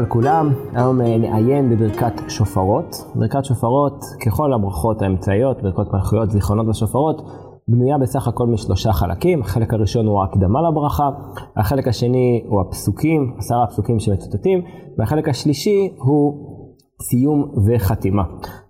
שלום לכולם, היום אה, נעיין בברכת שופרות. ברכת שופרות, ככל הברכות האמצעיות, ברכות מלכויות, זיכרונות ושופרות, בנויה בסך הכל משלושה חלקים. החלק הראשון הוא ההקדמה לברכה, החלק השני הוא הפסוקים, עשרה הפסוקים שמצוטטים, והחלק השלישי הוא סיום וחתימה.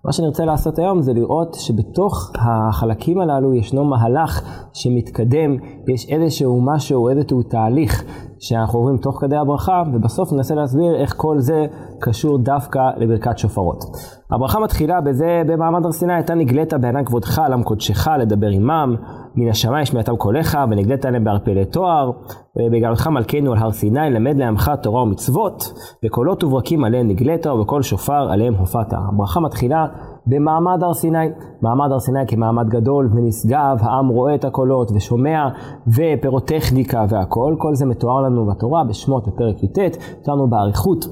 מה שאני רוצה לעשות היום זה לראות שבתוך החלקים הללו ישנו מהלך שמתקדם, יש איזשהו משהו, איזשהו תהליך שאנחנו עוברים תוך כדי הברכה, ובסוף ננסה להסביר איך כל זה קשור דווקא לברכת שופרות. הברכה מתחילה בזה, במעמד הר סיני הייתה נגלית בענן כבודך על קודשך לדבר עמם, מן השמיים שמעתם קולך, ונגלית עליהם בערפלי תואר, בגלותך מלכנו על הר סיני, למד לעמך תורה ומצוות, וקולות וברקים עליהם נגלית, ובקול שופר עליהם הופעת. הברכה מתחילה במעמד הר סיני. מעמד הר סיני כמעמד גדול ונשגב, העם רואה את הקולות ושומע, ופירוטכניקה והכל, כל זה מתואר לנו בתורה בשמות בפרק י"ט, לנו באריכות.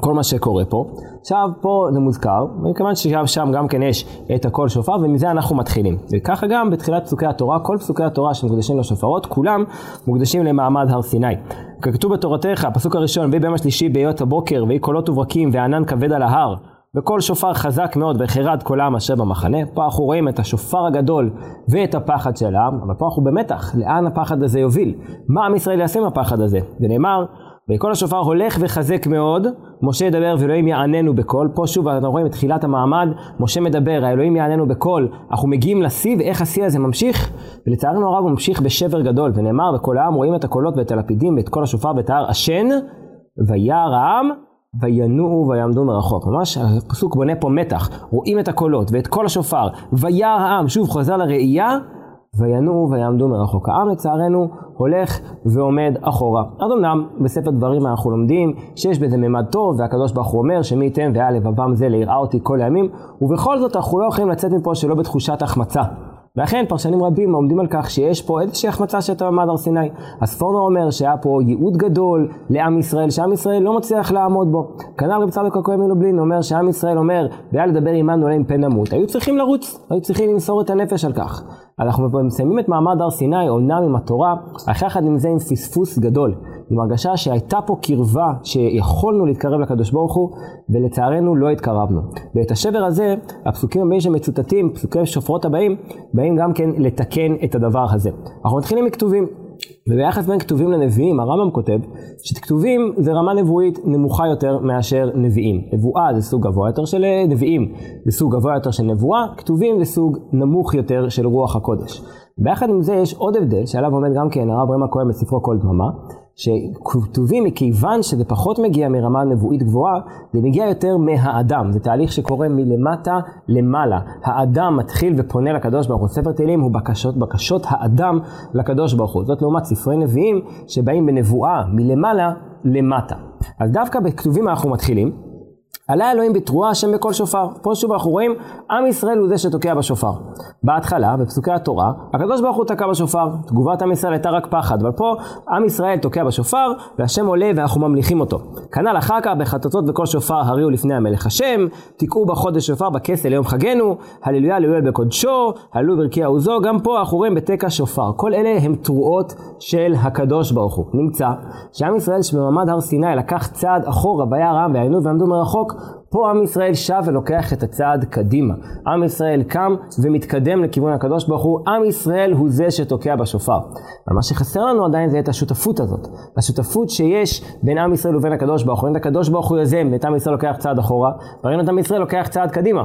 כל מה שקורה פה. עכשיו פה זה מוזכר, וכיוון ששם גם כן יש את הקול שופר, ומזה אנחנו מתחילים. וככה גם בתחילת פסוקי התורה, כל פסוקי התורה שמוקדשים לשופרות, כולם מוקדשים למעמד הר סיני. ככתוב בתורתך, הפסוק הראשון, ויהי ביום השלישי בהיות הבוקר, ויהי קולות וברקים, וענן כבד על ההר. וקול שופר חזק מאוד וחרד כל העם אשר במחנה. פה אנחנו רואים את השופר הגדול ואת הפחד של העם, אבל פה אנחנו במתח, לאן הפחד הזה יוביל? מה עם ישראל יעשה עם הפחד הזה? ונאמר, וקול השופר הולך וחזק מאוד, משה ידבר ואלוהים יעננו בקול. פה שוב אנחנו רואים את תחילת המעמד, משה מדבר, האלוהים יעננו בקול. אנחנו מגיעים לשיא, ואיך השיא הזה ממשיך? ולצערנו הרב הוא ממשיך בשבר גדול, ונאמר, וכל העם רואים את הקולות ואת הלפידים ואת קול השופר ואת ההר עשן, וירא העם וינועו ויעמדו מרחוק. ממש הפסוק בונה פה מתח, רואים את הקולות ואת קול השופר, וירא העם, שוב חוזר לראייה, וינועו ויעמדו מרחוק. העם לצערנו הולך ועומד אחורה. אז אמנם בספר דברים אנחנו לומדים שיש בזה ממד טוב, והקדוש ברוך הוא אומר שמי ייתן והיה לבבם זה ליראה אותי כל הימים, ובכל זאת אנחנו לא יכולים לצאת מפה שלא בתחושת החמצה. ולכן פרשנים רבים עומדים על כך שיש פה איזושהי החמצה של מעמד הר סיני. אז פורנר אומר שהיה פה ייעוד גדול לעם ישראל, שעם ישראל לא מצליח לעמוד בו. כנ"ל רב צדוק הכהן מלובלין אומר שעם ישראל אומר, והיה לדבר עמנו עליהם פן נמות. היו צריכים לרוץ, היו צריכים למסור את הנפש על כך. אנחנו מסיימים את מעמד הר סיני, אומנם עם התורה, אך יחד עם זה עם פספוס גדול. עם הרגשה שהייתה פה קרבה, שיכולנו להתקרב לקדוש ברוך הוא, ולצערנו לא התקרבנו. ואת השבר הזה, הפסוקים הבאים שמצוטטים, פסוקי שופרות הבאים, באים גם כן לתקן את הדבר הזה. אנחנו מתחילים מכתובים. וביחס בין כתובים לנביאים, הרמב"ם כותב שכתובים זה רמה נבואית נמוכה יותר מאשר נביאים. נבואה זה סוג גבוה יותר של נביאים, זה סוג גבוה יותר של נבואה, כתובים זה סוג נמוך יותר של רוח הקודש. ביחד עם זה יש עוד הבדל שעליו עומד גם כן הרב רמ"א כהן בספרו כל דממה, שכתובים מכיוון שזה פחות מגיע מרמה נבואית גבוהה, זה מגיע יותר מהאדם. זה תהליך שקורה מלמטה למעלה. האדם מתחיל ופונה לקדוש ברוך הוא. ספר תהילים הוא בקשות, בקשות האדם לקדוש ברוך הוא. זאת לעומת ספרי נביאים שבאים בנבואה מלמעלה למטה. אז דווקא בכתובים אנחנו מתחילים. עלה אלוהים בתרועה השם בקול שופר. פה שוב אנחנו רואים, עם ישראל הוא זה שתוקע בשופר. בהתחלה, בפסוקי התורה, הקדוש ברוך הוא תקע בשופר. תגובת עם ישראל הייתה רק פחד, אבל פה עם ישראל תוקע בשופר, והשם עולה ואנחנו ממליכים אותו. כנ"ל אחר כך, בחטוטות וקול שופר הריעו לפני המלך השם, תקעו בחודש שופר בכסל ליום חגנו, הללויה הללויה בקודשו, הללו ברכי עוזו, גם פה אנחנו רואים בתקע שופר. כל אלה הם תרועות של הקדוש ברוך הוא. נמצא שעם ישראל שבמעמד הר סיני לקח צעד אחורה, והיה רם ועיינו ועמדו מרחוק, פה עם ישראל שב ולוקח את הצעד קדימה. עם ישראל קם ומתקדם לכיוון הקדוש ברוך הוא, עם ישראל הוא זה שתוקע בשופר. ומה שחסר לנו עדיין זה את השותפות הזאת. השותפות שיש בין עם ישראל ובין הקדוש ברוך הוא. הקדוש ברוך הוא יוזם, ואת עם ישראל לוקח צעד אחורה, וראינו את עם ישראל לוקח צעד קדימה.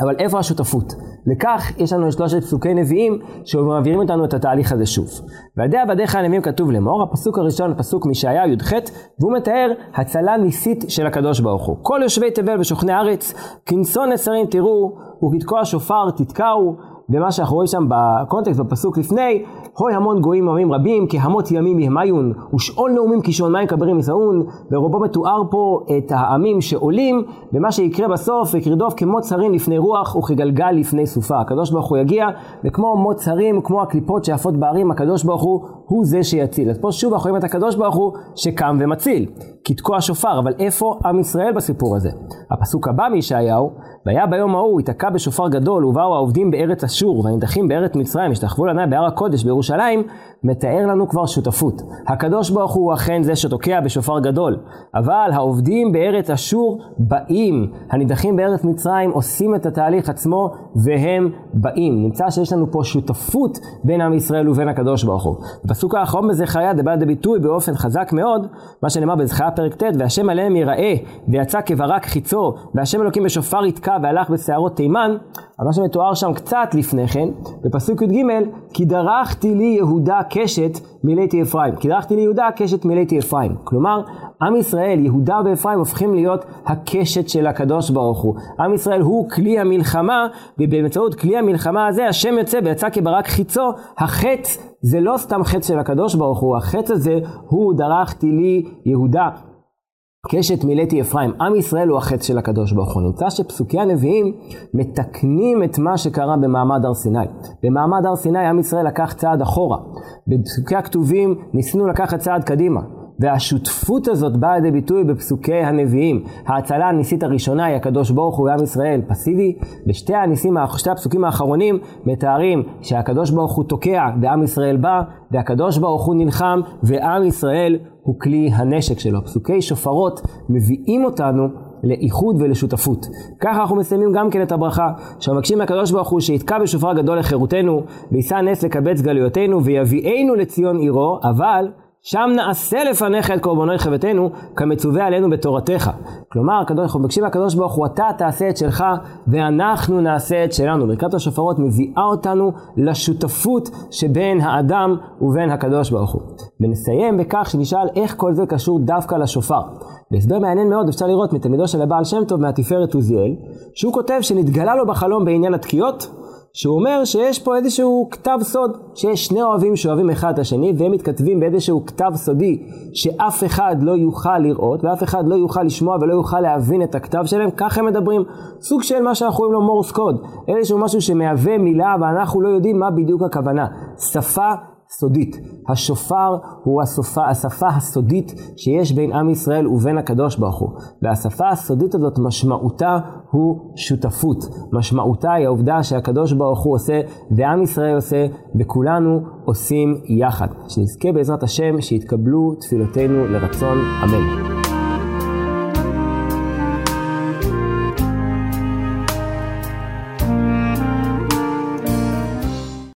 אבל איפה השותפות? לכך יש לנו שלושת פסוקי נביאים שמעבירים אותנו את התהליך הזה שוב. ועדי עבדיך הנביאים כתוב לאמור, הפסוק הראשון פסוק מישעיה י"ח, והוא מתאר הצלה ניסית של הקדוש ברוך הוא. כל יושבי תבל ושוכני ארץ, כנסון נסרים תראו, וכתקוע שופר תתקעו, ומה שאנחנו רואים שם בקונטקסט בפסוק לפני, הוי המון גויים עמים רבים, כהמות ימים יהמיון, ושאול נאומים כשעון מים כברים יסעון, ורובו מתואר פה את העמים שעולים, ומה שיקרה בסוף, יקרדוף כמות הרים לפני רוח, וכגלגל לפני סופה. הקדוש ברוך הוא יגיע, וכמו מות הרים, כמו הקליפות שעפות בערים, הקדוש ברוך הוא, הוא זה שיציל. אז פה שוב אנחנו רואים את הקדוש ברוך הוא, שקם ומציל. כתקוע שופר, אבל איפה עם ישראל בסיפור הזה? הפסוק הבא מישעיהו, והיה ביום ההוא, ייתקע בשופר גדול, ובאו העובדים בארץ אשור, והנידחים בארץ מצרים, השתחוו לענה בהר הקודש בירושלים, מתאר לנו כבר שותפות. הקדוש ברוך הוא אכן זה שתוקע בשופר גדול, אבל העובדים בארץ אשור באים, הנידחים בארץ מצרים עושים את התהליך עצמו, והם באים. נמצא שיש לנו פה שותפות בין עם ישראל ובין הקדוש ברוך הוא. בפסוק האחרון בזכריה בא לידי ביטוי באופן חזק מאוד, מה שנאמר בזכריה פרק ט', והשם עליהם יראה, ויצא כברק חיצו, והשם אלוקים בשופר יתקע והלך בשערות תימן, אבל מה שמתואר שם קצת לפני כן, בפסוק י"ג, כי דרכתי לי יהודה קשת מילאתי אפרים. כי דרכתי לי יהודה קשת מילאתי אפרים. כלומר, עם ישראל, יהודה ואפרים הופכים להיות הקשת של הקדוש ברוך הוא. עם ישראל הוא כלי המלחמה, ובאמצעות כלי המלחמה הזה השם יוצא ויצא כברק חיצו, החץ זה לא סתם חץ של הקדוש ברוך הוא, החץ הזה הוא דרכתי לי יהודה. קשת מילאתי אפרים, עם ישראל הוא החץ של הקדוש ברוך הוא. נמצא שפסוקי הנביאים מתקנים את מה שקרה במעמד הר סיני. במעמד הר סיני עם ישראל לקח צעד אחורה. בפסוקי הכתובים ניסינו לקחת צעד קדימה. והשותפות הזאת באה לידי ביטוי בפסוקי הנביאים. ההצלה הניסית הראשונה היא הקדוש ברוך הוא ועם ישראל פסיבי, ושתי הניסים, שתי הפסוקים האחרונים מתארים שהקדוש ברוך הוא תוקע ועם ישראל בא, והקדוש ברוך הוא נלחם ועם ישראל הוא כלי הנשק שלו. פסוקי שופרות מביאים אותנו לאיחוד ולשותפות. ככה אנחנו מסיימים גם כן את הברכה, שמבקשים מהקדוש ברוך הוא שיתקע בשופר גדול לחירותנו, ויישא נס לקבץ גלויותינו, ויביאנו לציון עירו, אבל שם נעשה לפניך את קורבנוי חבטנו, כמצווה עלינו בתורתך. כלומר, מבקשים מהקדוש ברוך הוא, אתה תעשה את שלך, ואנחנו נעשה את שלנו. ברכת השופרות מביאה אותנו לשותפות שבין האדם ובין הקדוש ברוך הוא. ונסיים בכך שנשאל איך כל זה קשור דווקא לשופר. בהסבר מעניין מאוד אפשר לראות מתלמידו של הבעל שם טוב מהתפארת עוזיאל, שהוא כותב שנתגלה לו בחלום בעניין התקיעות, שהוא אומר שיש פה איזשהו כתב סוד, שיש שני אוהבים שאוהבים אחד את השני, והם מתכתבים באיזשהו כתב סודי שאף אחד לא יוכל לראות, ואף אחד לא יוכל לשמוע ולא יוכל להבין את הכתב שלהם, כך הם מדברים. סוג של מה שאנחנו קוראים לו מורס קוד, איזשהו משהו שמהווה מילה, ואנחנו לא יודעים מה בדיוק הכוונה. שפה סודית. השופר הוא השפה, השפה הסודית שיש בין עם ישראל ובין הקדוש ברוך הוא. והשפה הסודית הזאת משמעותה הוא שותפות. משמעותה היא העובדה שהקדוש ברוך הוא עושה ועם ישראל עושה וכולנו עושים יחד. שנזכה בעזרת השם שיתקבלו תפילותינו לרצון אמן.